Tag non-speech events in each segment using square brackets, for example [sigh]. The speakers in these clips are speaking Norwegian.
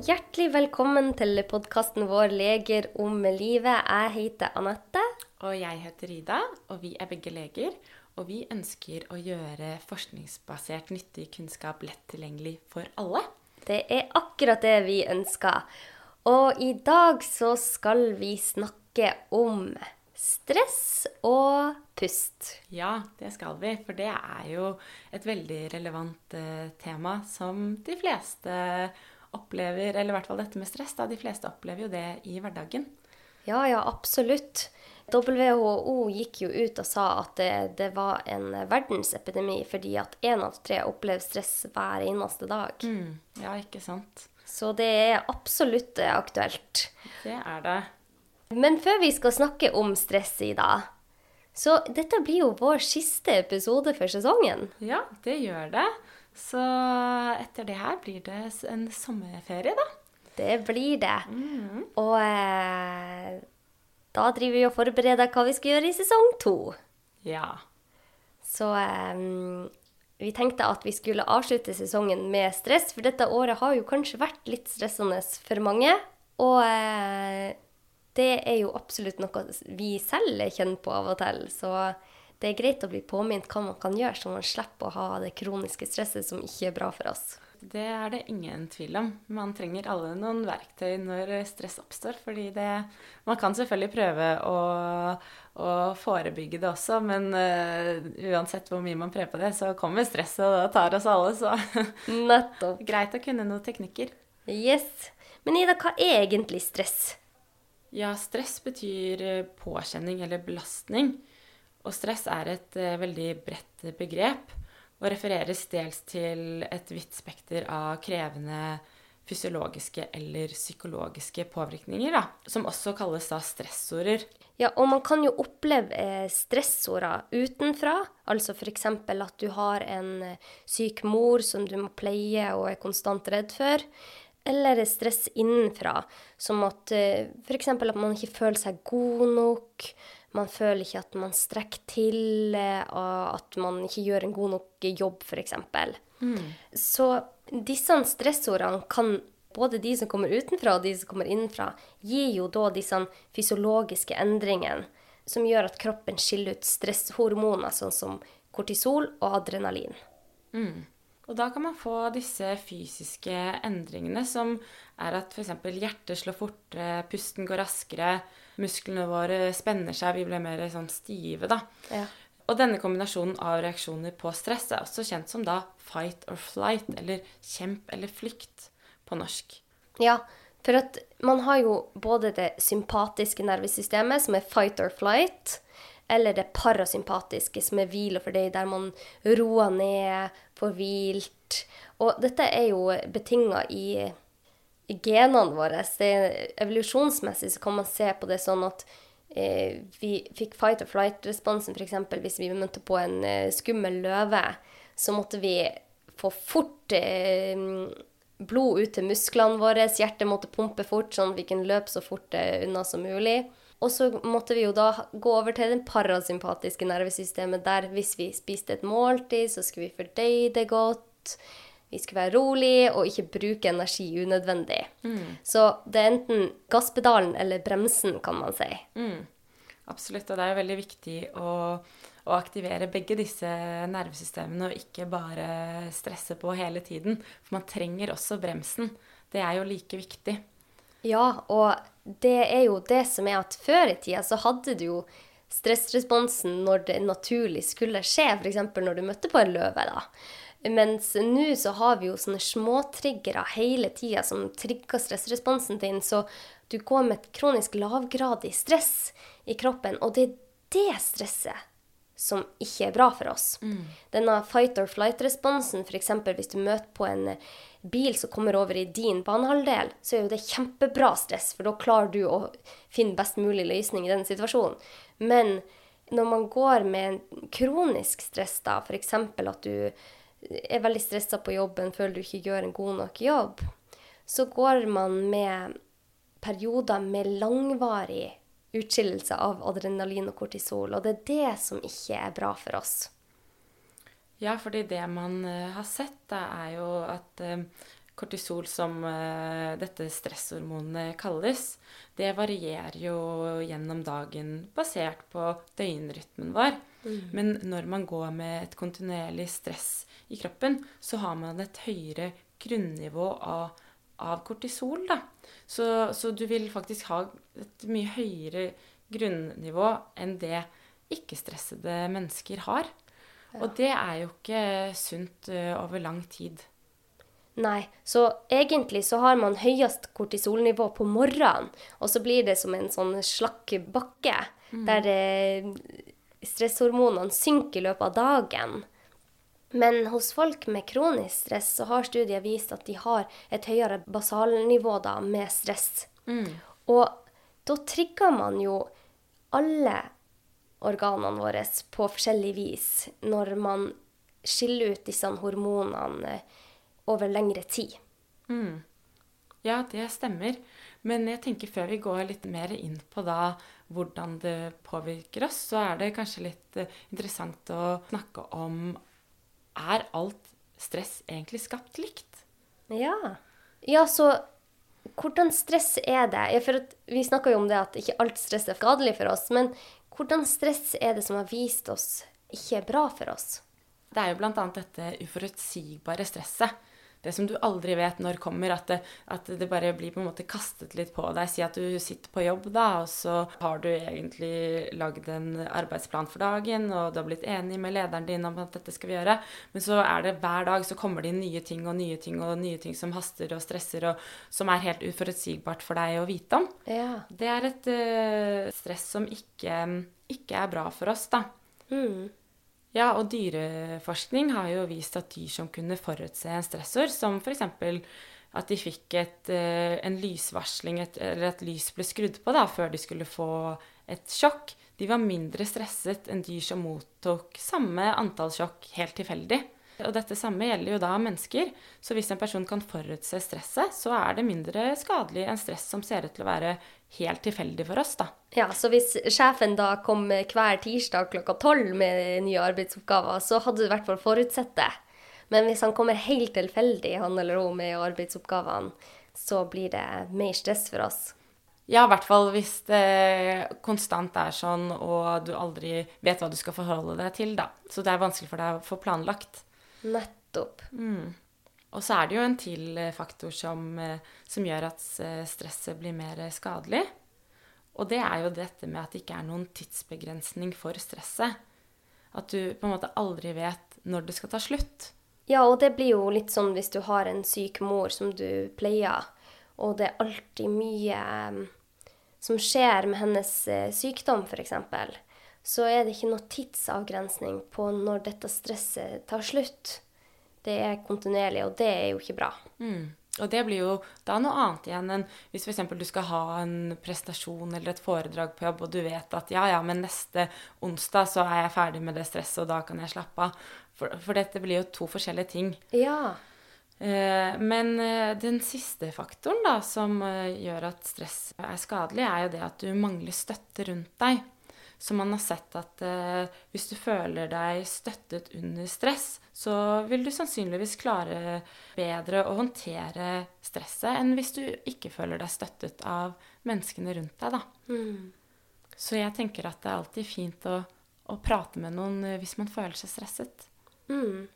hjertelig velkommen til podkasten vår 'Leger om livet'. Jeg heter Anette. Og jeg heter Ida, og vi er begge leger. Og vi ønsker å gjøre forskningsbasert nyttig kunnskap lett tilgjengelig for alle. Det er akkurat det vi ønsker. Og i dag så skal vi snakke om stress og pust. Ja, det skal vi. For det er jo et veldig relevant eh, tema som de fleste opplever, eller i hvert fall dette med stress, da. De fleste opplever jo det i hverdagen. Ja, ja, absolutt. WHO gikk jo ut og sa at det, det var en verdensepidemi fordi at én av tre opplever stress hver eneste dag. Mm, ja, ikke sant. Så det er absolutt aktuelt. Det er det. Men før vi skal snakke om stress i dag, så dette blir jo vår siste episode for sesongen. Ja, det gjør det. Så etter det her blir det en sommerferie, da. Det blir det. Mm. Og eh, da driver vi og forbereder hva vi skal gjøre i sesong to. Ja. Så eh, vi tenkte at vi skulle avslutte sesongen med stress, for dette året har jo kanskje vært litt stressende for mange. Og eh, det er jo absolutt noe vi selv kjenner på av og til. Så det er greit å bli påminnet hva man kan gjøre, så man slipper å ha det kroniske stresset som ikke er bra for oss. Det er det ingen tvil om. Man trenger alle noen verktøy når stress oppstår. fordi det Man kan selvfølgelig prøve å, å forebygge det også, men uh, uansett hvor mye man prøver på det, så kommer stresset, og det tar oss alle. Så [laughs] Nettopp. greit å kunne noen teknikker. Yes. Men Ida, hva er egentlig stress? Ja, stress betyr eh, påkjenning eller belastning. Og stress er et uh, veldig bredt begrep og refereres dels til et vidt spekter av krevende fysiologiske eller psykologiske påvirkninger, da, som også kalles da stressorer. Ja, og man kan jo oppleve stressorer utenfra, altså f.eks. at du har en eh, syk mor som du må pleie og er konstant redd for. Eller stress innenfra, som at f.eks. at man ikke føler seg god nok. Man føler ikke at man strekker til, og at man ikke gjør en god nok jobb, f.eks. Mm. Så disse stressordene kan både de som kommer utenfra og de som kommer innenfra, gi jo da disse fysiologiske endringene som gjør at kroppen skiller ut stresshormoner, sånn som kortisol og adrenalin. Mm. Og da kan man få disse fysiske endringene, som er at f.eks. hjertet slår fortere, pusten går raskere, musklene våre spenner seg, vi blir mer sånn stive, da. Ja. Og denne kombinasjonen av reaksjoner på stress er også kjent som da fight or flight, eller kjemp eller flykt på norsk. Ja, for at man har jo både det sympatiske nervesystemet, som er fight or flight, eller det parasympatiske, som er hvil og fordøy, der man roer ned, får hvilt. Og dette er jo betinga i, i, genene våre. Det, evolusjonsmessig så kan man se på det sånn at eh, vi fikk fight or flight-responsen f.eks. hvis vi møtte på en eh, skummel løve. Så måtte vi få fort eh, blod ut til musklene våre, hjertet måtte pumpe fort, sånn at vi kunne løpe så fort eh, unna som mulig. Og så måtte vi jo da gå over til det parasympatiske nervesystemet, der hvis vi spiste et måltid, så skulle vi fordøye det godt. Vi skulle være rolig og ikke bruke energi unødvendig. Mm. Så det er enten gasspedalen eller bremsen, kan man si. Mm. Absolutt. Og det er jo veldig viktig å, å, aktivere begge disse nervesystemene, og ikke bare stresse på hele tiden. For man trenger også bremsen. Det er jo like viktig. Ja, og det er jo det som er at før i tida så hadde du jo stressresponsen når det naturlig skulle skje, f.eks. når du møtte på en løve. da. Mens nå så har vi jo sånne småtriggere hele tida som trigger stressresponsen din, så du går med et kronisk lavgradig stress i kroppen, og det er det stresset som ikke er bra for oss. Mm. Denne fight or flight-responsen, f.eks. hvis du møter på en bil som kommer over i din banehalvdel, så er jo det kjempebra stress, for da klarer du å finne best mulig løsning i den situasjonen. Men når man går med kronisk stress, da, f.eks. at du er veldig stressa på jobben, føler du ikke gjør en god nok jobb, så går man med perioder med langvarig utskillelse av adrenalin og kortisol. Og det er det som ikke er bra for oss. Ja, fordi det man uh, har sett, da, er jo at uh, kortisol, som eh, dette stresshormonet kalles, det varierer jo gjennom dagen basert på døgnrytmen vår. Men når man går med et kontinuerlig stress i kroppen, så har man et høyere grunnivå av, av kortisol. Så, så du vil faktisk ha et mye høyere grunnivå enn det ikke-stressede mennesker har. Og det er jo ikke sunt eh, over lang tid. Nei, så egentlig så har man høyest kortisolnivå på morgenen, og så blir det som en sånn slakk bakke, der eh, stresshormonene synker i løpet av dagen. Men hos folk med kronisk stress så har studier vist at de har et høyere basalnivå da med stress. Og da trigger man jo alle organene våre på forskjellig vis når man skiller ut disse hormonene over lengre tid. Ja, det stemmer. Men jeg tenker før vi går litt mer inn på da hvordan det påvirker oss, så er det kanskje litt eh, interessant å snakke om Er alt stress egentlig skapt likt? Ja. Ja, så hvordan stress er det? Ja, for at vi snakker jo om det at ikke alt stress er skadelig for oss, men hvordan stress er det som har vist oss ikke er bra for oss? Det er jo bl.a. dette uforutsigbare stresset. Det som du aldri vet når kommer, at det, at det bare blir på en måte kastet litt på deg. Si at du sitter på jobb, da, og så har du egentlig lagd en arbeidsplan for dagen, og du har blitt enig med lederen din om at dette skal vi gjøre, men så er det hver dag så kommer det inn nye ting og nye ting og nye ting som haster og stresser, og som er helt uforutsigbart for deg å vite om. Ja. Det er et uh, stress som ikke, ikke er bra for oss, da. Mm. Ja, og dyreforskning har jo vist at dyr som kunne forutse en stressor, som f.eks. at de fikk et, eh, en lysvarsling, et, eller at lys ble skrudd på da, før de skulle få et sjokk, de var mindre stresset enn dyr som mottok samme antall sjokk helt tilfeldig. Og dette samme gjelder jo da mennesker. Så hvis en person kan forutse stresset, så er det mindre skadelig enn stress som ser ut til å være helt tilfeldig for oss, da. Ja, så hvis sjefen da kom hver tirsdag klokka tolv med nye arbeidsoppgaver, så hadde du i hvert fall forutsett det. Men hvis han kommer helt tilfeldig, han eller hun, med arbeidsoppgavene, så blir det mer stress for oss. Ja, i hvert fall hvis det konstant er sånn, og du aldri vet hva du skal forholde deg til, da. Så det er vanskelig for deg å få planlagt. Nettopp. Og så er det jo en til eh, faktor som, eh, som gjør at eh, stresset blir mer skadelig. Og det er jo dette med at det ikke er noen tidsbegrensning for stresset. At du på en måte aldri vet når det skal ta slutt. Ja, og det blir jo litt sånn hvis du har en syk mor som du pleier, og det er alltid mye som skjer med hennes sykdom, f.eks., så er det ikke noe tidsavgrensning på når dette stresset tar slutt. Det er kontinuerlig, og det er jo ikke bra. Mm. Og det blir jo da noe annet igjen enn hvis f.eks. du skal ha en prestasjon eller et foredrag på jobb, og du vet at ja, ja, men neste onsdag så er jeg ferdig med det stresset, og da kan jeg slappe av. For, for dette blir jo to forskjellige ting. Ja. Eh, Men eh, den siste faktoren da, som eh, gjør at stress er skadelig, er jo det at du mangler støtte rundt deg. Så man har sett at eh, hvis du føler deg støttet under stress, så vil du sannsynligvis klare bedre å håndtere stresset enn hvis du ikke føler deg støttet av menneskene rundt deg. Da. Så jeg tenker at det er alltid fint å, å prate med noen eh, hvis man føler seg stresset. Mm.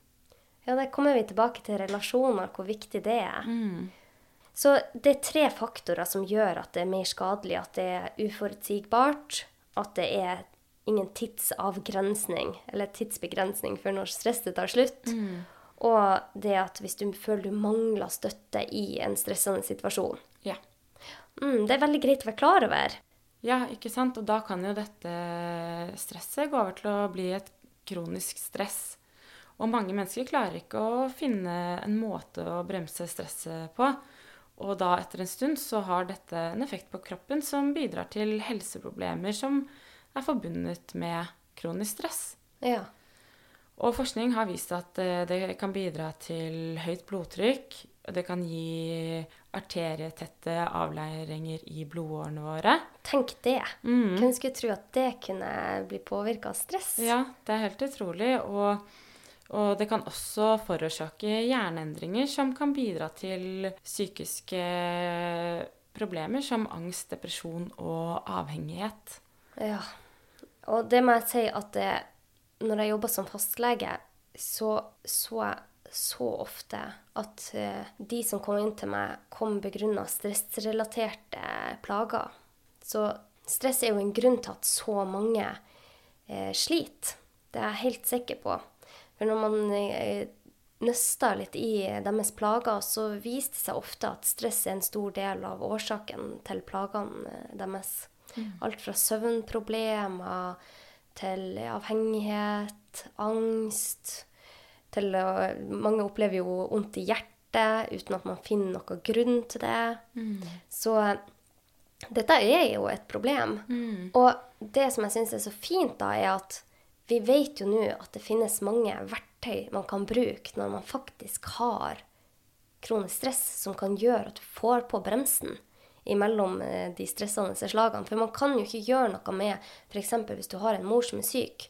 Ja, der kommer vi tilbake til relasjoner, hvor viktig det er. Så det er tre faktorer som gjør at det er mer skadelig. At det er uforutsigbart, at det er ingen tidsavgrensning, eller tidsbegrensning for når stresset tar slutt. Og det at hvis du føler du mangler støtte i en stressende situasjon. Ja. Mm, det er veldig greit å være klar over. Ja, ikke sant? Og da kan jo dette stresset gå over til å bli et kronisk stress. Og mange mennesker klarer ikke å finne en måte å bremse stresset på. Og da etter en stund så har dette en effekt på kroppen som bidrar til helseproblemer som er forbundet med kronisk stress. Ja. Og forskning har vist at eh, det kan bidra til høyt blodtrykk. Det kan gi arterietette avleiringer i blodårene våre. Tenk det. Hvem skulle tro at det kunne bli påvirka av stress? Ja, det er helt utrolig. Og, Og det kan også forårsake hjerneendringer som kan bidra til psykiske problemer som angst, depresjon og avhengighet. Ja. Og det må jeg si at det, når jeg jobba som fastlege, så så jeg så ofte at eh, de som kom inn til meg, kom begrunna stressrelaterte plager. Så stress er jo en grunn til at så mange eh, sliter. Det er jeg helt sikker på. For når man eh, nøsta litt i deres plager, så viste det seg ofte at stress er en stor del av årsaken til plagene eh, deres. Alt fra søvnproblemer til avhengighet, angst til å Mange opplever jo vondt i hjertet uten at man finner noen grunn til det. Så dette er jo et problem. Og det som jeg syns er så fint, da, er at vi vet jo nå at det finnes mange verktøy man kan bruke når man faktisk har kronisk stress, som kan gjøre at du får på bremsen imellom eh, de stressende slagene. For man kan jo ikke gjøre noe med f.eks. hvis du har en mor som er syk,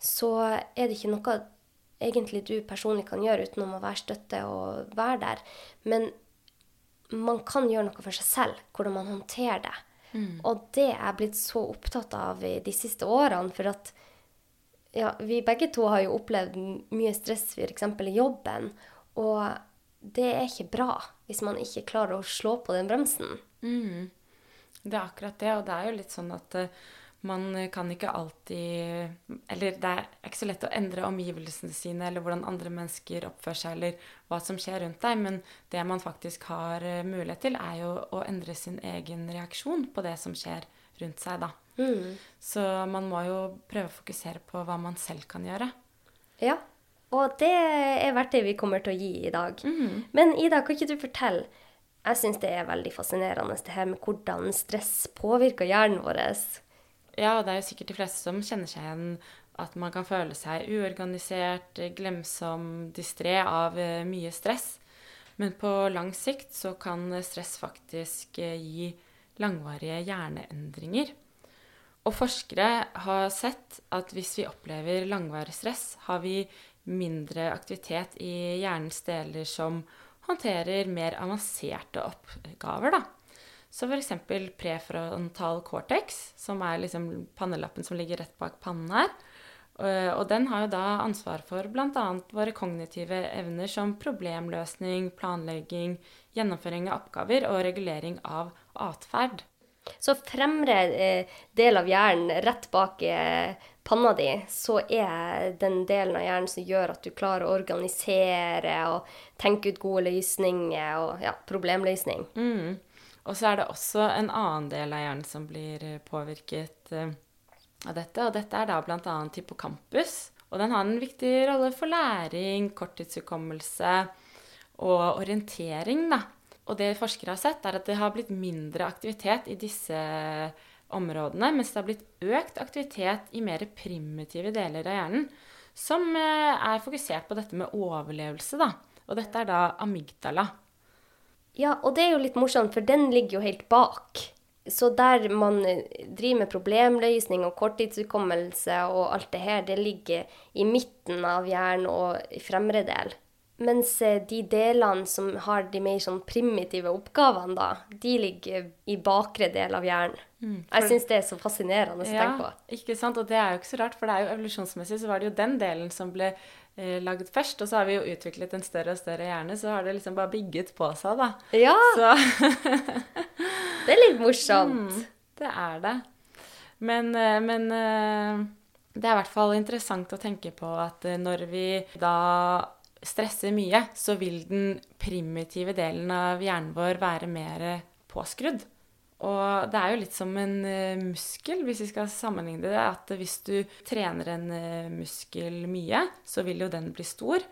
så er det ikke noe egentlig du personlig kan gjøre utenom å være støtte og være der. Men man kan gjøre noe for seg selv, hvordan man håndterer det. Og det er jeg blitt så opptatt av i de siste årene. For at ja, vi begge to har jo opplevd mye stress f.eks. i jobben. Og det er ikke bra hvis man ikke klarer å slå på den bremsen. Mm. Det er akkurat det, og det er jo litt sånn at eh, man kan ikke alltid Eller det er ikke så lett å endre omgivelsene sine eller hvordan andre mennesker oppfører seg, eller hva som skjer rundt deg, men det man faktisk har eh, mulighet til, er jo å endre sin egen reaksjon på det som skjer rundt seg, da. Så man må jo prøve å fokusere på hva man selv kan gjøre. Ja, og det er verktøy vi kommer til å gi i dag. Men Ida, kan ikke du fortelle? Jeg syns det er veldig fascinerende det her med hvordan stress påvirker hjernen vår. Ja, det er jo sikkert de fleste som kjenner seg igjen at man kan føle seg uorganisert, glemsom, distré av eh, mye stress. Men på lang sikt så kan stress faktisk eh, gi langvarige hjerneendringer. Og forskere har sett at hvis vi opplever langvarig stress, har vi mindre aktivitet i hjernens deler som håndterer mer avanserte oppgaver, da. Så f.eks. prefrontal cortex, som er liksom pannelappen som ligger rett bak pannen her. Og og den har jo da ansvar for bl.a. våre kognitive evner som problemløsning, planlegging, gjennomføring av oppgaver og regulering av atferd. Så fremre eh, del av hjernen rett bak eh, panna di, så er den delen av hjernen som gjør at du klarer å organisere og tenke ut gode løsninger og ja, problemløsning. Mm. Og så er det også en annen del av hjernen som blir eh, påvirket eh, av dette, og dette er da bl.a. hippocampus. Og den har en viktig rolle for læring, korttidshukommelse og orientering, da. Og det forskere har sett, er at det har blitt mindre aktivitet i disse områdene, mens det har blitt økt aktivitet i mer primitive deler av hjernen, som eh, er fokusert på dette med overlevelse, da. Og dette er da amygdala. Ja, og det er jo litt morsomt, for den ligger jo helt bak. Så der man eh, driver med problemløsning og korttidshukommelse og alt det her, det ligger i midten av hjernen og i fremre del. Mens eh, de delene som har de mer sånn primitive oppgavene, da, de ligger i bakre del av hjernen. Jeg syns det er så fascinerende å tenke på. ikke sant? Og det er jo ikke så rart, for det er jo evolusjonsmessig så var det jo den delen som ble eh, lagd først, og så har vi jo utviklet en større og større hjerne, så har det liksom bare bygget på seg, da. Ja, [laughs] det er litt morsomt. Mm, det er det. Men, eh, men eh, det er i hvert fall interessant å tenke på at når vi da stresser mye, så vil den primitive delen av hjernen vår være mer påskrudd. Og det er jo litt som en eh, muskel, hvis vi skal sammenligne det. At hvis du trener en eh, muskel mye, så vil jo den bli stor.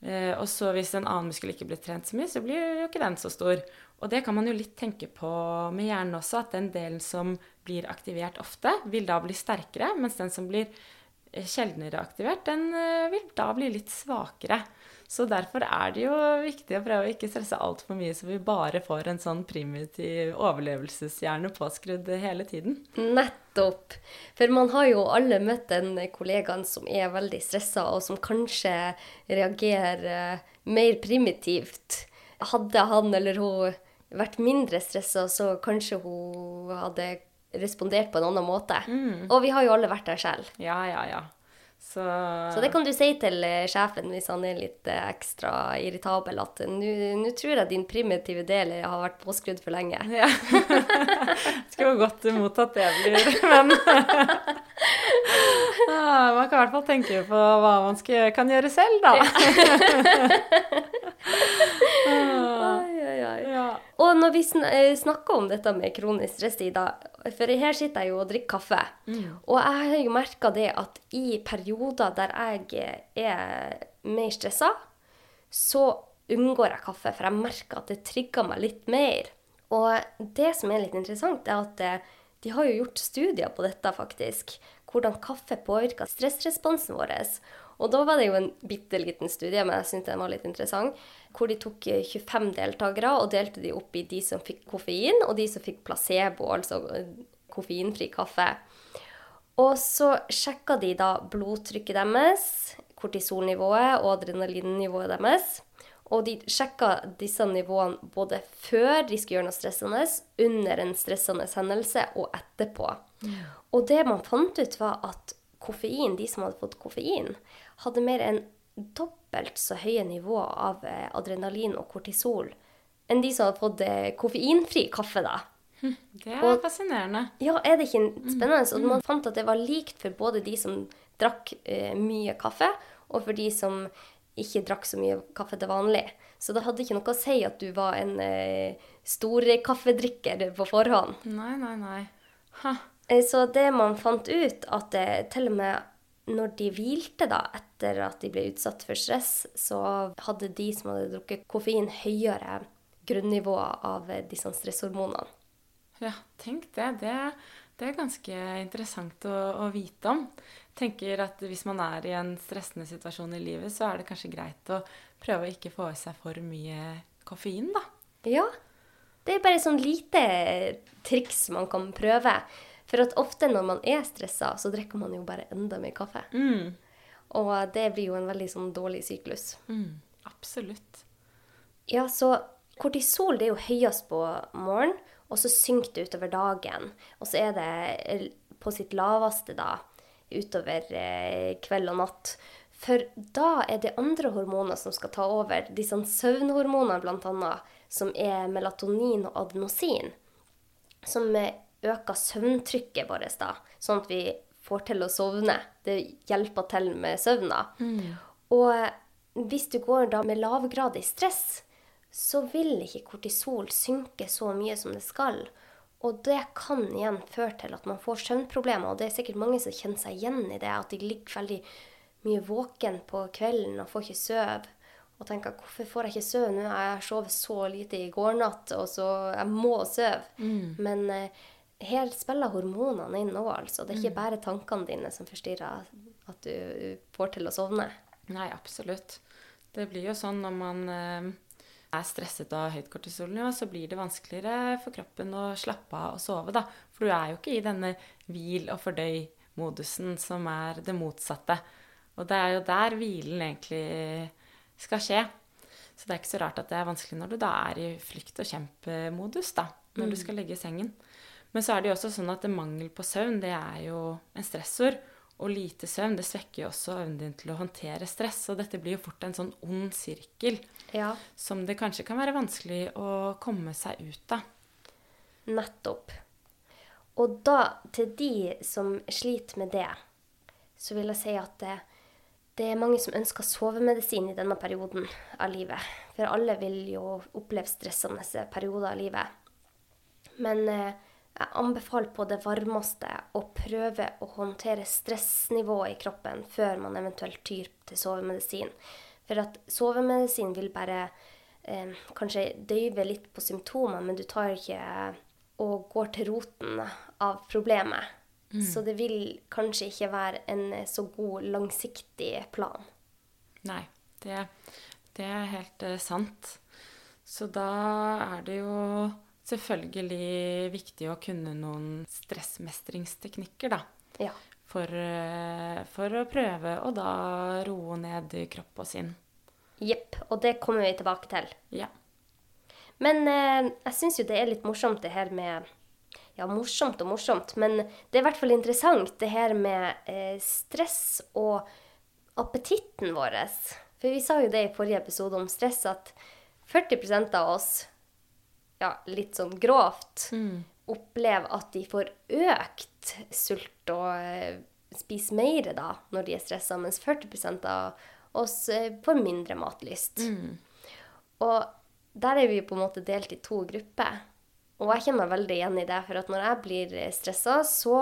Eh, og så hvis en annen muskel ikke blir trent så mye, så blir jo ikke den så stor. Og det kan man jo litt tenke på med hjernen også, at den delen som blir aktivert ofte, vil da bli sterkere, mens den som blir sjeldnere aktivert, den vil da bli litt svakere. Så derfor er det jo viktig å prøve å ikke stresse altfor mye, så vi bare får en sånn primitiv overlevelseshjerne påskrudd hele tiden. Nettopp. For man har jo alle møtt den kollegaen som er veldig stressa, og som kanskje reagerer eh, mer primitivt. Hadde han eller hun vært mindre stressa, så kanskje hun hadde respondert på en annen måte. Og vi har jo alle vært der selv. Ja, ja, ja. Så, Så det kan du si til eh, sjefen hvis han er litt eh, ekstra irritabel, at nå nå tror jeg din primitive del har vært påskrudd for lenge. Ja. [laughs] Skulle godt mottatt det blir, men [laughs] ah, Man kan i hvert fall tenke på hva man skal, kan gjøre selv, da. [laughs] Ah, Ai, ai, ai. ja. Og når vi eh, snakker om dette med kronisk stress, Ida, for her sitter jeg jo og drikker kaffe, og jeg har jo merka det at i perioder der jeg er mer stressa, så unngår jeg kaffe, for jeg merker at det trigger meg litt mer. Og det som er litt interessant, er at eh, de har jo gjort studier på dette, faktisk. Hvordan kaffe påvirker stressresponsen vår. Og da var det jo en bitte liten studie, men jeg syntes den var litt interessant, hvor de tok eh, 25 deltakere og delte de opp i de som fikk koffein, og de som fikk placebo, altså eh, koffeinfri kaffe. Og så sjekka de da blodtrykket deres, kortisolnivået og adrenalinnivået deres. Og de sjekka disse nivåene både før de skulle gjøre noe stressende, under en stressende hendelse og etterpå. Og det man fant ut, var at koffein, de som hadde fått koffein, hadde mer enn dobbelt så høye nivåer av eh, adrenalin og kortisol enn de som hadde fått eh, koffeinfri kaffe, da. Det er Og- fascinerende. Ja, er det ikke spennende? Og man fant at det var likt for både de som drakk eh, mye kaffe, og for de som ikke drakk så mye kaffe til vanlig. Så det hadde ikke noe å si at du var en eh, stor kaffedrikker på forhånd. Nei, nei, nei. Ha. Eh, Så det man fant ut, at det, til og med når de hvilte da, etter at de ble utsatt for stress, så hadde de som hadde drukket koffein, høyere grunnivå av eh, disse stresshormonene. Ja, tenk det. Det, det er ganske interessant å, å vite om. Tenker at hvis man er i en stressende situasjon i livet, så er det kanskje greit å prøve å ikke få i seg for mye koffein, da. Ja. Det er bare sånn lite triks man kan prøve. For at ofte når man er stressa, så drikker man jo bare enda mer kaffe. Mm. Og det blir jo en veldig sånn dårlig syklus. Mm. Absolutt. Ja, så kortisol det er jo høyest på morgenen, og så synker det utover dagen. Og så er det på sitt laveste da, utover eh, kveld og natt. For da er det andre hormoner som skal ta over. Disse søvnhormonene annet, som er melatonin og adenosin. Som eh, øker søvntrykket vårt da, sånn at vi får til å sovne. Det hjelper til med søvna. Og eh, hvis du går da med lavgradig stress, så vil ikke kortisol synke så mye som det skal. Og det kan igjen føre til at man får søvnproblemer. Og det er sikkert mange som kjenner seg igjen i det, at de ligger veldig mye våken på kvelden og får ikke sove. Og tenker hvorfor får jeg ikke sove nå? Jeg sovet så lite i går natt, og så jeg må sove. Men eh, her spiller hormonene inn nå, altså. Det er ikke bare tankene dine som forstyrrer at du får til å sovne. Nei, absolutt. Det blir jo sånn når man eh, er stresset av høyt kortisolnivå, så blir det vanskeligere for kroppen å slappe av og sove, da. For du er jo ikke i denne hvil og fordøy-modusen som er det motsatte. Og det er jo der hvilen egentlig skal skje. Så det er ikke så rart at det er vanskelig når du da er i flykt- og kjempemodus, da. Når du skal legge i sengen. Men så er det jo også sånn at mangel på søvn, det er jo en stressord. Og lite søvn det svekker jo også evnen din til å håndtere stress. Og dette blir jo fort en sånn ond sirkel Ja. som det kanskje kan være vanskelig å komme seg ut av. Nettopp. Og da, til de som sliter med det, så vil jeg si at det, det er mange som ønsker sovemedisin i denne perioden av livet. For alle vil jo oppleve stressende perioder av livet. Men eh, jeg anbefaler på det varmeste å prøve å håndtere stressnivået i kroppen før man eventuelt tyr til sovemedisin. For at sovemedisin vil bare eh, kanskje døyve litt på symptomer, men du tar ikke og går til roten av problemet. Så det vil kanskje ikke være en så god langsiktig plan. Nei, det, Det er helt eh, sant. Så da er det jo selvfølgelig viktig å kunne noen stressmestringsteknikker, da. Ja. For, eh, for å prøve å da roe ned kropp og sinn. Jepp. Og det kommer vi tilbake til. Ja. Men eh, jeg syns jo det er litt morsomt det her med Ja, morsomt og morsomt, men det er i hvert fall interessant det her med eh, stress og appetitten vår. For vi sa jo det i forrige episode om stress, at 40% av oss, ja, litt sånn grovt, opplever at de får økt sult og eh, spiser mer da, når de er stressa, mens 40% av oss eh, får mindre matlyst. Og der er vi på en måte delt i to grupper. Og jeg kjenner meg veldig igjen i det, for at når jeg blir stressa, så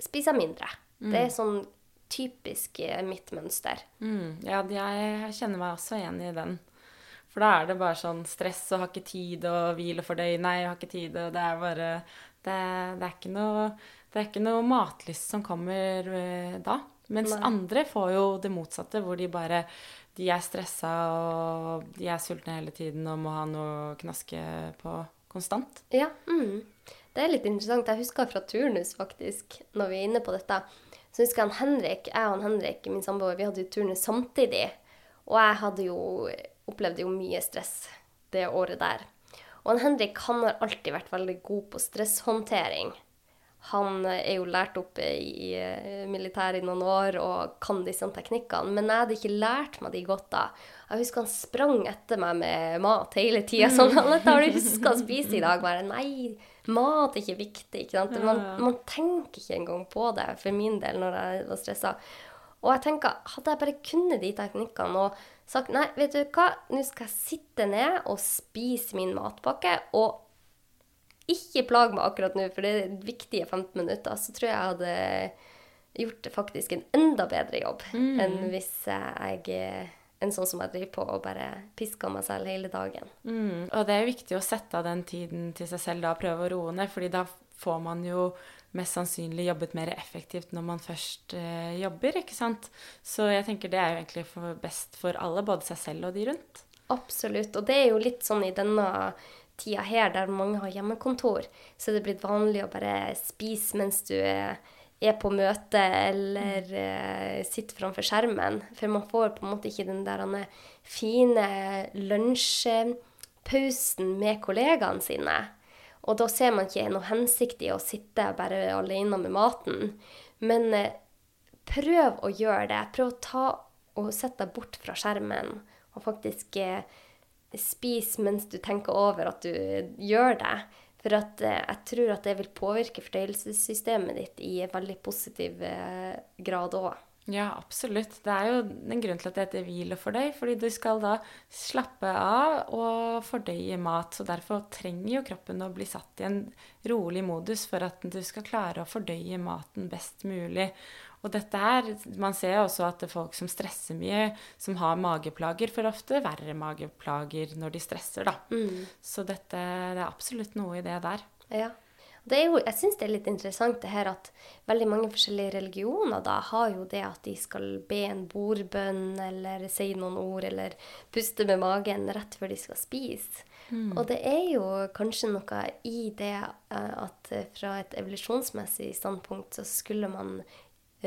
spiser jeg mindre. Det er sånn typisk eh, mitt mønster. Mm, ja, jeg kjenner meg også igjen i den. For da er det bare sånn stress og har ikke tid og hvile for deg, Nei, jeg har ikke tid, og det er bare Det, det er ikke noe det er ikke noe matlyst som kommer eh, da. Mens Nei. andre får jo det motsatte, hvor de bare De er stressa og de er sultne hele tiden og må ha noe å knaske på konstant. Ja, mm. Det er litt interessant. Jeg husker fra turnus, faktisk, når vi er inne på dette. Så husker jeg han Henrik, jeg og han Henrik, min samboer, vi hadde jo turnus samtidig. Og jeg hadde jo opplevde jo mye stress det året der. Og Henrik han har alltid vært veldig god på stresshåndtering. Han er jo lært opp i eh, militæret i noen år og kan disse teknikkene, men jeg hadde ikke lært meg de godt da. Jeg husker han sprang etter meg med mat hele tida. Sånn, dette har du huska å spise i dag? Bare nei, mat er ikke viktig. ikke sant? Man, man tenker ikke engang på det, for min del, når jeg var stressa. Og jeg tenker, hadde jeg bare kunnet de teknikkene og sagt nei, vet du hva, nå skal jeg sitte ned og spise min matpakke, og ikke plag meg akkurat nå, for det er viktige 15 minutter, så tror jeg jeg hadde gjort faktisk en enda bedre jobb enn hvis jeg er en sånn som jeg driver på og bare pisker meg selv hele dagen. Mm, og det er viktig å sette av den tiden til seg selv da, og prøve å roe ned, fordi da får man jo mest sannsynlig jobbet mer effektivt når man først eh, jobber, ikke sant? Så jeg tenker det er jo egentlig for best for alle, både seg selv og de rundt. Absolutt. Og det er jo litt sånn i denne tida her, der mange har hjemmekontor, så er det blitt vanlig å bare spise mens du er, er på møte eller eh, sitter framfor skjermen. For man får på en måte ikke den der fine lunsjpausen med kollegaene sine. Og da ser man ikke noe hensikt i å sitte bare alene med maten. Men eh, prøv å gjøre det. Prøv å ta og sette deg bort fra skjermen og faktisk spis spise mens du tenker over at du gjør det. For at, eh, jeg tror at det vil påvirke fordøyelsessystemet ditt i en veldig positiv eh, grad òg. Ja, absolutt. Det er jo en grunn til at det heter hvil og fordøy, fordi du skal da slappe av og fordøye mat. Så derfor trenger jo kroppen å bli satt i en rolig modus for at du skal klare å fordøye maten best mulig. Og dette her, Man ser jo også at det er folk som stresser mye, som har mageplager, får ofte verre mageplager når de stresser, da. Så dette, det er absolutt noe i det der. Ja. Det er jo, jeg syns det er litt interessant det her at veldig mange forskjellige religioner da har jo det at de skal be en bordbønn eller si noen ord eller puste med magen rett før de skal spise. Og det er jo kanskje noe i det eh, at eh, fra et evolusjonsmessig standpunkt så skulle man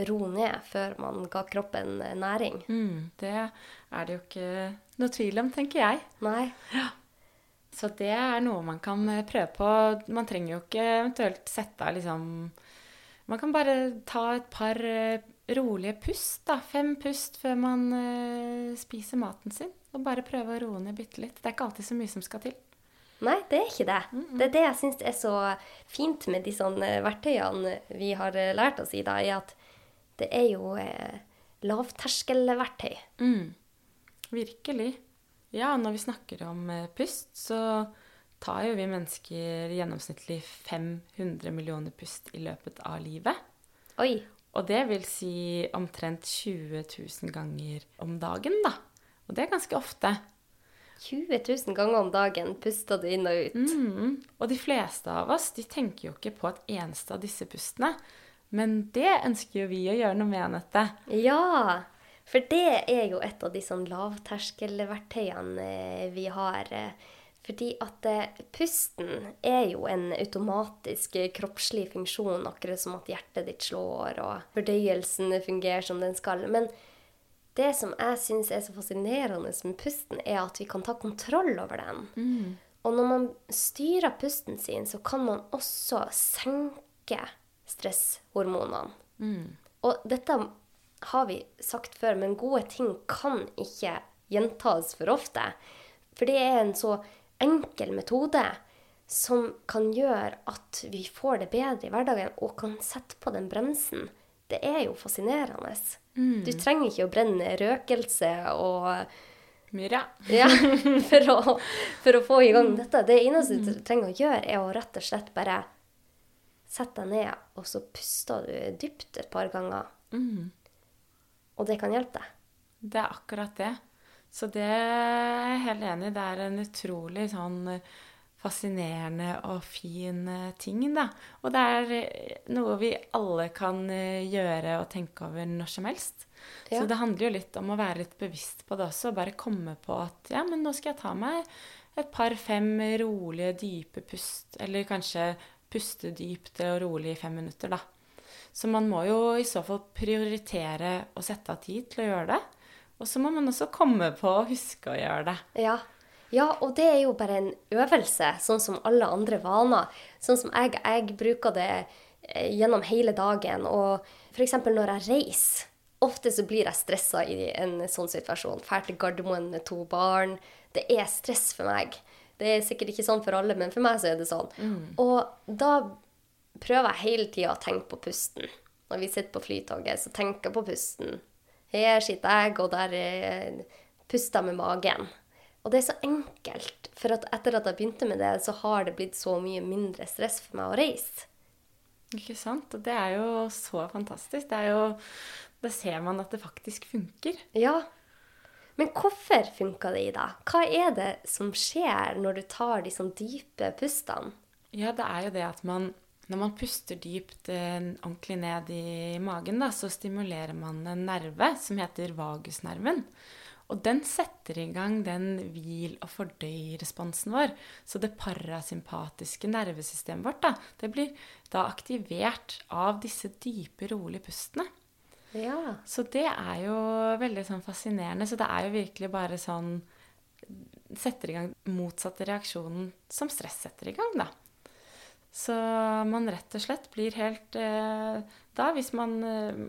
ro ned før man ga kroppen eh, næring. Mm, det er det jo ikke noe tvil om, tenker jeg. Nei. Så det er noe man kan eh, prøve på. Man trenger jo ikke eventuelt sette av liksom Man kan bare ta et par eh, rolige pust, da. Fem pust før man uh, spiser maten sin. Og bare prøve å roe ned bitte litt. Det er ikke alltid så mye som skal til. Nei, det er ikke det. Det er det jeg syns er så fint med de sånne verktøyene vi har lært oss i, da, er at det er jo eh, lavterskelverktøy. Mm. Virkelig. Ja, når vi snakker om eh, pust, så tar jo vi mennesker gjennomsnittlig 500 millioner pust i løpet av livet. Oi. Og det vil si omtrent 20 000 ganger om dagen, da. Og det er ganske ofte. 20 000 ganger om dagen puster du inn og ut. Mm. Og de fleste av oss de tenker jo ikke på et eneste av disse pustene. Men det ønsker jo vi å gjøre noe med, Anette. Ja, For det er jo et av de sånn lavterskelverktøyene eh, vi har. eh, Fordi at eh, pusten er jo en automatisk kroppslig funksjon, akkurat som at hjertet ditt slår og fordøyelsen fungerer som den skal. Men det som jeg syns er så fascinerende med pusten, er at vi kan ta kontroll over den. Og når man styrer pusten sin, så kan man også senke stresshormonene. Og dette har vi sagt før, men gode ting kan ikke gjentas for ofte. For det er en så enkel metode som kan gjøre at vi får det bedre i hverdagen og kan sette på den bremsen. Det er jo fascinerende. Du trenger ikke å brenne røkelse og Myra. ja, [laughs] for, å, for å få i gang dette. Det eneste du trenger å gjøre, er å rett og slett bare sette deg ned, og så puster du dypt et par ganger. Og det kan hjelpe deg. Det er akkurat det. Så det er jeg helt enig i. Det er en utrolig sånn fascinerende og fin eh, ting, da. Og det er eh, noe vi alle kan eh, gjøre og tenke over når som helst. Ja. Så det handler jo litt om å være litt bevisst på det også. og Bare komme på at ja, men nå skal jeg ta meg et par-fem rolige, dype pust. Eller kanskje puste dypt og rolig i fem minutter, da. Så man må jo i så fall prioritere å sette av tid til å gjøre det. Og så må man også komme på å huske å gjøre det. Ja. ja, og det er jo bare en øvelse, sånn som alle andre vaner. Sånn som jeg, jeg bruker det eh, gjennom hele dagen. Og f.eks. når jeg reiser. Ofte så blir jeg stressa i en sånn situasjon. Drar til Gardermoen med to barn. Det er stress for meg. Det er sikkert ikke sånn for alle, men for meg så er det sånn. Og da prøver jeg hele tida å tenke på pusten. Når vi sitter på flytoget, så tenker jeg på pusten. Her sitter jeg, og der eh, puster jeg med magen. Og det er så enkelt, for at etter at jeg begynte med det, så har det blitt så mye mindre stress for meg å reise. Ikke sant? Og det er jo så fantastisk. Det er jo Da ser man at det faktisk funker. Ja. Men hvorfor funka det i deg? Hva er det som skjer når du tar de sånn dype pustene? Ja, det er jo det at man Når man puster dypt eh, ordentlig ned i magen, da, så stimulerer man en nerve som heter vagusnerven. Og den setter i gang den hvil- og fordøy-responsen vår. Så det parasympatiske nervesystemet vårt da, det blir da aktivert av disse dype, rolige pustene. Ja. Så det er jo veldig sånn fascinerende. Så det er jo virkelig bare sånn Setter i gang motsatte reaksjonen som stress setter i gang, da. Så man rett og slett blir helt eh, Da, hvis man eh,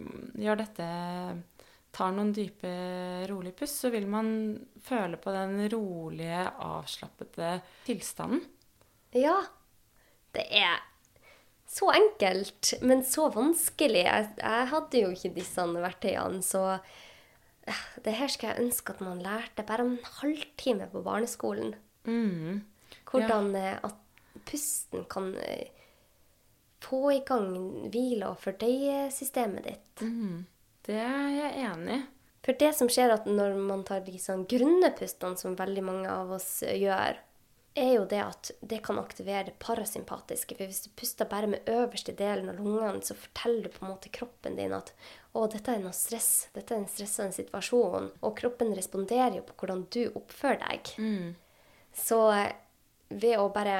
gjør dette Tar noen dype, rolige pust, så vil man føle på den rolige, avslappede tilstanden. Ja. Det er så enkelt, men så vanskelig. Jeg, jeg hadde jo ikke disse verktøyene, så eh, det her skulle jeg ønske at man lærte bare om en halvtime på barneskolen. Mm. Hvordan ja. at pusten kan eh, få i gang hvile- og fordøyesystemet ditt. Mm. Det er jeg enig i. For det som skjer at når man tar de sånn grunne pustene, som veldig mange av oss eh, gjør, er jo det at det kan aktivere det parasympatiske. For hvis du puster bare med øverste delen av lungene, så forteller du på en måte kroppen din at å, dette er noe stress, dette er en stressende situasjon. Og kroppen responderer jo på hvordan du oppfører deg. Så eh, ved å bare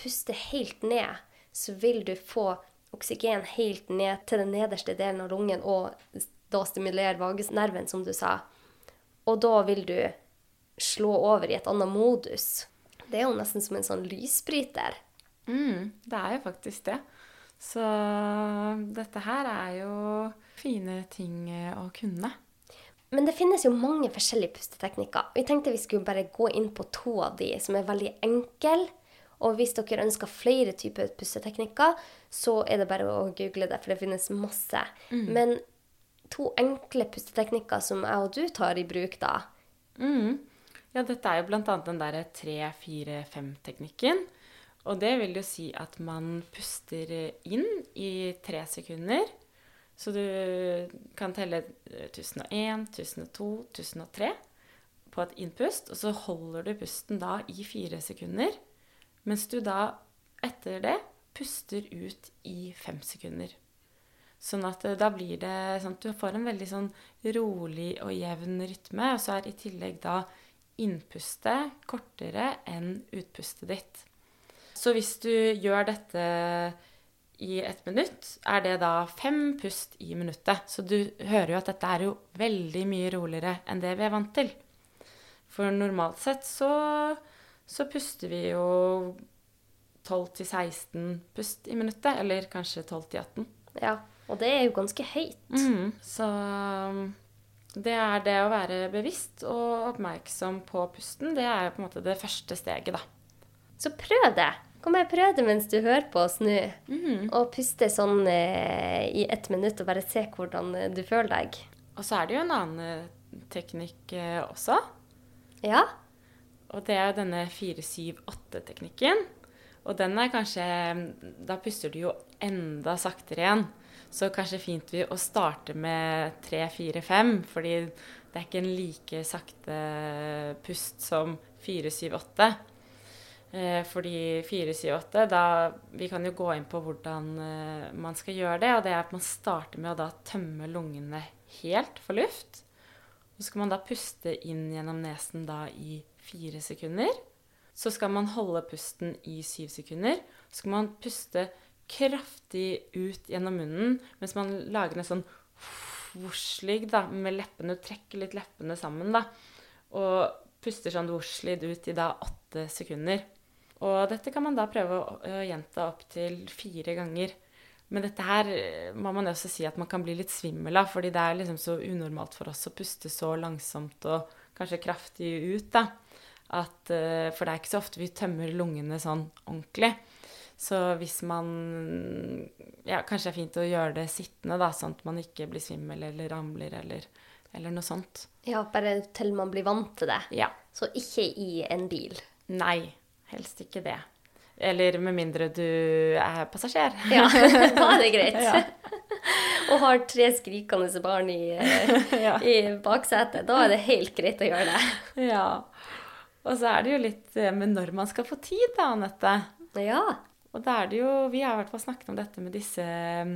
puste helt ned, så vil du få oksygen helt ned til den nederste delen av lungen og da stimulere vagusnerven, som du sa. Og da vil du slå over i et annet modus. Det er jo nesten som en sånn lysbryter. Mm, det er jo faktisk det. Så dette her er jo fine ting eh, å kunne. Men det finnes jo mange forskjellige pusteteknikker. Vi tenkte vi skulle bare gå inn på to av de som er veldig enkle. Og hvis dere ønsker flere typer pusteteknikker, så er det bare å google det, for det finnes masse. Men to enkle pusteteknikker som jeg og du tar i bruk, da. Mm. Ja, dette er jo annet den derre 3-4-5-teknikken. Og det vil jo si at man puster inn i tre sekunder. Så du kan telle 1001, 1002, 1003 på et innpust. Og så holder du pusten da i fire sekunder. Mens du da etter det puster ut i fem sekunder. Sånn at eh, da blir det sånn at du får en veldig sånn rolig og jevn rytme. Og så er i tillegg da innpustet kortere enn utpustet ditt. Så hvis du gjør dette i et minutt, er det da fem pust i minuttet. Så du hører jo at dette er jo veldig mye roligere enn det vi er vant til. For normalt sett så, så puster vi jo 12-16 pust i minuttet, eller kanskje 12-18. Ja, og det er jo ganske høyt. Mm, så det er det å være bevisst og oppmerksom på pusten. Det er på en måte det første steget, da. Så prøv det. Kom her, prøv det mens du hører på oss nå. Mm. Og puste sånn eh, i ett minutt og bare se hvordan eh, du føler deg. Og så er det jo en annen eh, teknikk eh, også. Ja? Og det er denne 4-7-8-teknikken. Og den er kanskje Da puster du jo enda saktere igjen. Så kanskje fint vi å starte med 3-4-5, fordi det er ikke en like sakte pust som 4-7-8. Eh, fordi 4-7-8, da Vi kan jo gå inn på hvordan eh, man skal gjøre det. Og det er at man starter med å da tømme lungene helt for luft. Og så skal man da puste inn gjennom nesen da i fire sekunder. Så skal man holde pusten i syv sekunder. Så skal man puste kraftig ut gjennom munnen mens man lager en sånn vosjlyd da, med leppene. Trekker litt leppene sammen, da. Og puster sånn vosjlyd ut i da åtte sekunder. Og dette kan man da prøve å gjenta opptil fire ganger. Men dette her eh, må man også si at man kan bli litt svimmel av, fordi det er liksom så unormalt for oss å puste så langsomt og kanskje kraftig ut, da. At, eh, for det er ikke så ofte vi tømmer lungene sånn ordentlig. Så hvis man Ja, kanskje det er fint å gjøre det sittende, da, sånn at man ikke blir svimmel eller ramler eller, eller noe sånt. Ja, bare til man blir vant til det. Ja. Så ikke i en bil. Nei, helst ikke det. Eller med mindre du er passasjer. Ja, [laughs] da er det greit. Ja. [laughs] Og har tre skrikende barn i, [laughs] Ja. i baksetet. Da er det helt greit å gjøre det. ja. Og så er det jo litt eh, med når man skal få tid, da, Anette. Ja. Og da er det jo Vi har i hvert fall snakket om dette med disse mm,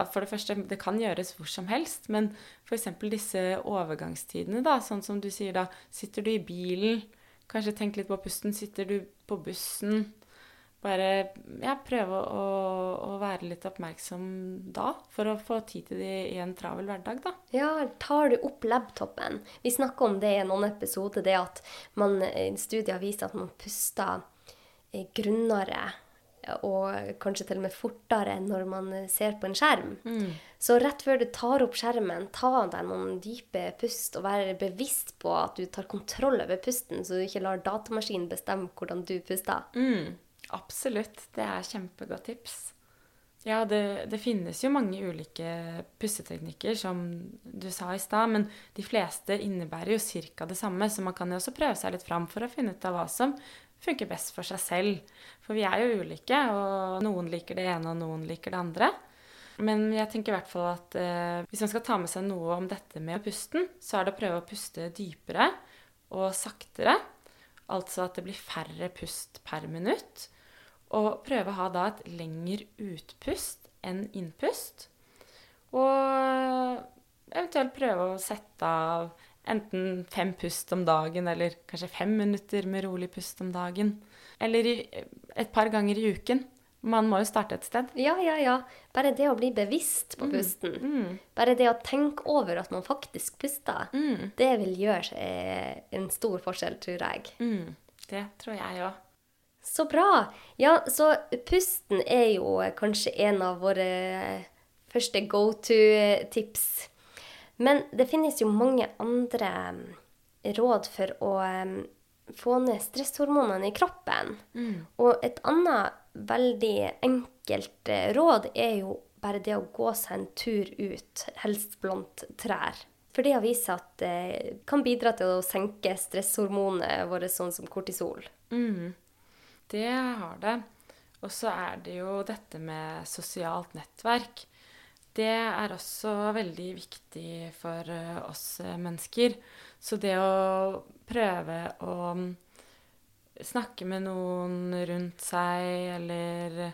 At for det første, det kan gjøres hvor som helst, men f.eks. disse overgangstidene, da. Sånn som du sier da. Sitter du i bilen, kanskje tenk litt på pusten. Sitter du på bussen. Bare ja, prøve å, å være litt oppmerksom da, for å få tid til det i en travel hverdag, da. Ja, tar du opp laptopen Vi snakker om det i en annen episode, det at man, eh, studier viser at man puster eh, grunnere og kanskje til og med fortere når man eh, ser på en skjerm. Så rett før du tar opp skjermen, ta deg noen dype pust og være bevisst på at du tar kontroll over pusten, så du ikke lar datamaskinen bestemme hvordan du puster. Mm, absolutt. Det er kjempegodt tips. Ja, det, det finnes jo mange ulike pusteteknikker, som du sa i stad, men de fleste innebærer jo ca. det samme, så man kan jo også prøve seg litt fram for å finne ut av hva som funker best for seg selv. For vi er jo ulike, og noen liker det ene, og noen liker det andre. Men jeg tenker i hvert fall at eh, hvis man skal ta med seg noe om dette med pusten, så er det å prøve å puste dypere og saktere. Altså at det blir færre pust per minutt. Og prøve å ha da et lengre utpust enn innpust. Og eventuelt prøve å sette av enten fem pust om dagen, eller kanskje fem minutter med rolig pust om dagen. Eller et par ganger i uken. Man må jo starte et sted. Ja, ja, ja. Bare det å bli bevisst på pusten. Mm. Bare det å tenke over at man faktisk puster, Mm. det vil gjøre seg en stor forskjell, tror jeg. Mm. Det tror jeg òg. Så bra! Ja, så pusten er jo kanskje en av våre første go to-tips. Men det finnes jo mange andre mm, råd for å mm, få ned stresshormonene i kroppen. Og et annet veldig enkelt eh, råd er jo bare det å gå seg en tur ut, helst blant trær. For det har vist seg at det kan bidra til å senke stresshormonet vårt, sånn som kortisol. Mm. Det har det. Og så er det jo dette med sosialt nettverk. Det er også veldig viktig for eh, oss eh, mennesker. Så det å prøve å mm, snakke med noen rundt seg, eller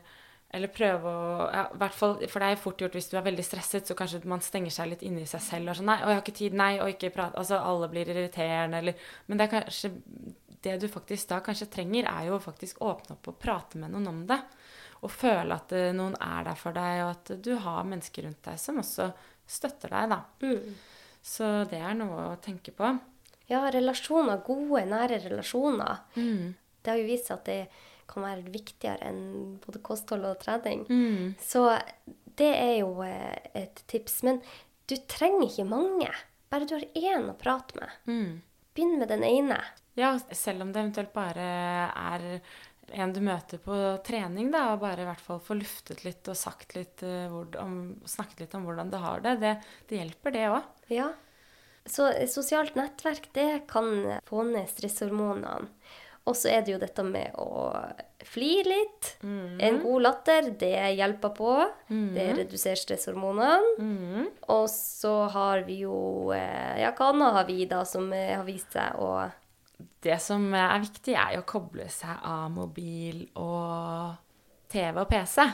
Eller prøve å ja, For det er fort gjort hvis du er veldig stresset, så kanskje man stenger seg litt inni seg selv og sånn Nei, og jeg har ikke tid. Nei, og ikke prate Altså, alle blir irriterende, eller Men det er kanskje Det du faktisk da kanskje trenger, er jo faktisk åpne opp og prate med noen om det. Og føle at eh, noen er der for deg, og at du har mennesker rundt deg som også støtter deg, da. Mm. Så det er noe å tenke på. Ja, relasjoner, gode, nære relasjoner. Mm. Det har jo vist seg at det kan være viktigere enn både kosthold og trening. Mm. Så det er jo eh, et tips. Men du trenger ikke mange. Bare du har én å prate med. Mm. Begynn med den ene. Ja, selv om det eventuelt bare er en du møter på trening, da, og bare i hvert fall få luftet litt og sagt litt, uh, om, snakket litt om hvordan du har det, det, det hjelper, det òg. Ja. Så sosialt nettverk, det kan få ned stresshormonene. Og så er det jo dette med å flire litt. En god latter, det hjelper på. Det reduserer stresshormonene. Mm. Og så har vi jo eh, Ja, hva annet har vi da som eh, har vist seg å Det som er viktig, er jo å koble seg av mobil og TV og PC.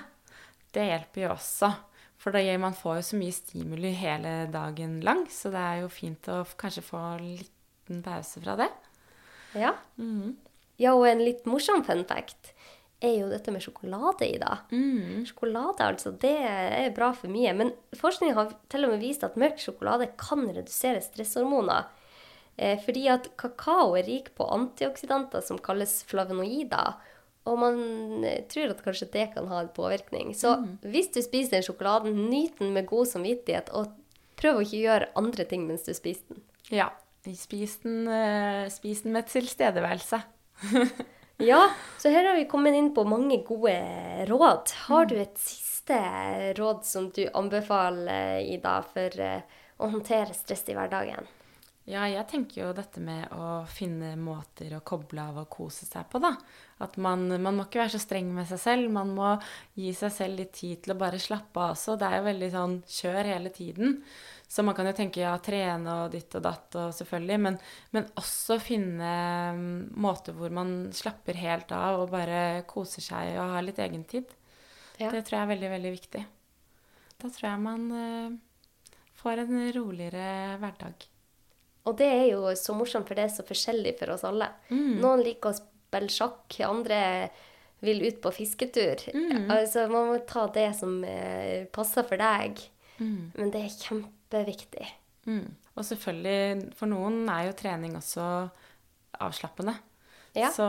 Det hjelper jo også. For gir man får jo så mye stimuli hele dagen lang, så det er jo fint å kanskje få en liten pause fra det. Ja. Ja, og en litt morsom fun fact er jo dette med sjokolade i, da. Sjokolade, altså, det er bra for mye. Men forskning har til og med vist at mørk sjokolade kan redusere stresshormoner. Eh, fordi at kakao er rik på antioksidanter som kalles flavonoider. Og man eh, tror at kanskje det kan ha en påvirkning. Så hvis du spiser den sjokoladen, nyt den med god samvittighet, og prøv å ikke gjøre andre ting mens du spiser den. Ja. Spis den, eh, spis den med tilstedeværelse. [laughs] Ja, så her har vi kommet inn på mange gode råd. Har du et siste råd som du anbefaler, Ida, for eh, å håndtere stress i hverdagen? Ja, jeg tenker jo dette med å finne måter å koble av og kose seg på, da. At man, man må ikke være så streng med seg selv. Man må gi seg selv litt tid til å bare slappe av også. Det er jo veldig sånn kjør hele tiden. Så man kan jo tenke ja, trene og ditt og datt og selvfølgelig, men, men også finne mm, måter hvor man slapper helt av og bare koser seg og har litt egentid. Ja. Det tror jeg er veldig, veldig viktig. Da tror jeg man eh, får en roligere hverdag. Og det er jo så morsomt, for det er så forskjellig for oss alle. Noen liker å spille sjakk, andre vil ut på fisketur. Altså, man må ta det som eh, passer for deg. Men det er kjempeviktig. Mm. Og selvfølgelig, for noen er jo trening også avslappende. Ja. Så,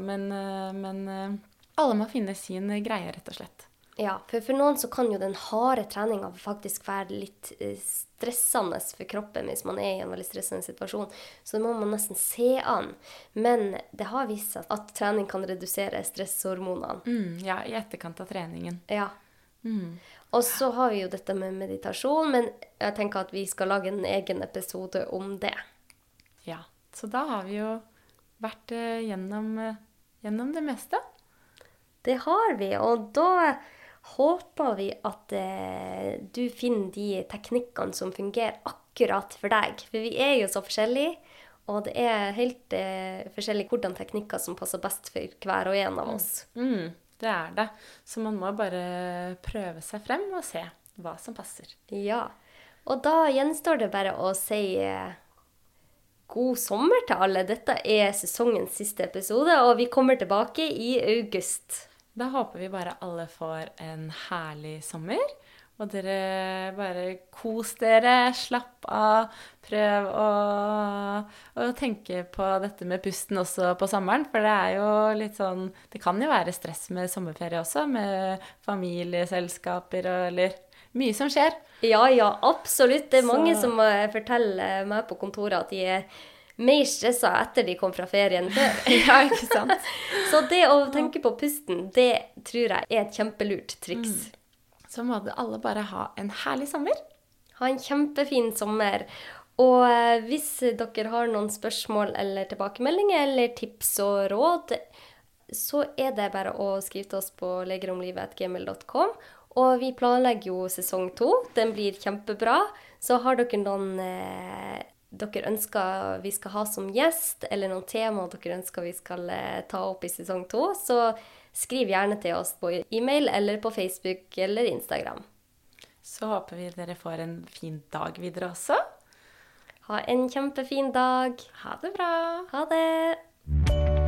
men, eh, men eh, alle må finne sin greie, rett og slett. Ja, for for noen så kan jo den harde treninga faktisk være litt eh, stressende for kroppen hvis man er i en veldig stressende situasjon. Så det må man nesten se an. Men det har vist seg at trening kan redusere stresshormonene. Mm, ja, i etterkant av treningen. Ja. Mm. Og så har vi jo dette med meditasjon, men jeg tenker at vi skal lage en egen episode om det. Ja. Så da har vi jo vært eh, gjennom, eh, gjennom det meste. Det har vi, og da håper vi at eh, du finner de teknikkene som fungerer akkurat for deg. For vi er jo så forskjellige, og det er helt eh, forskjellig hvordan teknikker som passer best for hver og en av oss. Mm, det er det. Så man må bare prøve seg frem og se hva som passer. Ja. Og da gjenstår det bare å si eh, god sommer til alle. Dette er sesongens siste episode, og vi kommer tilbake i august. Da håper vi bare alle får en herlig sommer. Og dere bare kos dere, slapp av, prøv å, å tenke på dette med pusten også på sommeren. For det er jo litt sånn Det kan jo være stress med sommerferie også, med familieselskaper og eller Mye som skjer. Ja, ja, absolutt. Det er Så- mange som eh, forteller meg på kontoret at de er mer stressa etter de kom fra ferien før. [laughs] Ja, ikke sant? Så det å tenke på pusten, det tror jeg er et kjempelurt triks. Så må alle bare ha en herlig sommer. Ha en kjempefin sommer. Og eh, hvis dere har noen spørsmål eller tilbakemeldinger eller tips og råd, så er det bare å skrive til oss på legeromlivet.gmail.com. Og vi planlegger jo sesong to. Den blir kjempebra. Så har dere noen eh, dere ønsker vi skal ha som gjest, eller noen tema dere ønsker vi skal eh, ta opp i sesong to, så skriv gjerne til oss på e-mail eller på Facebook eller Instagram. Så håper vi dere får en fin dag videre også. Ha en kjempefin dag. Ha det bra. Ha det!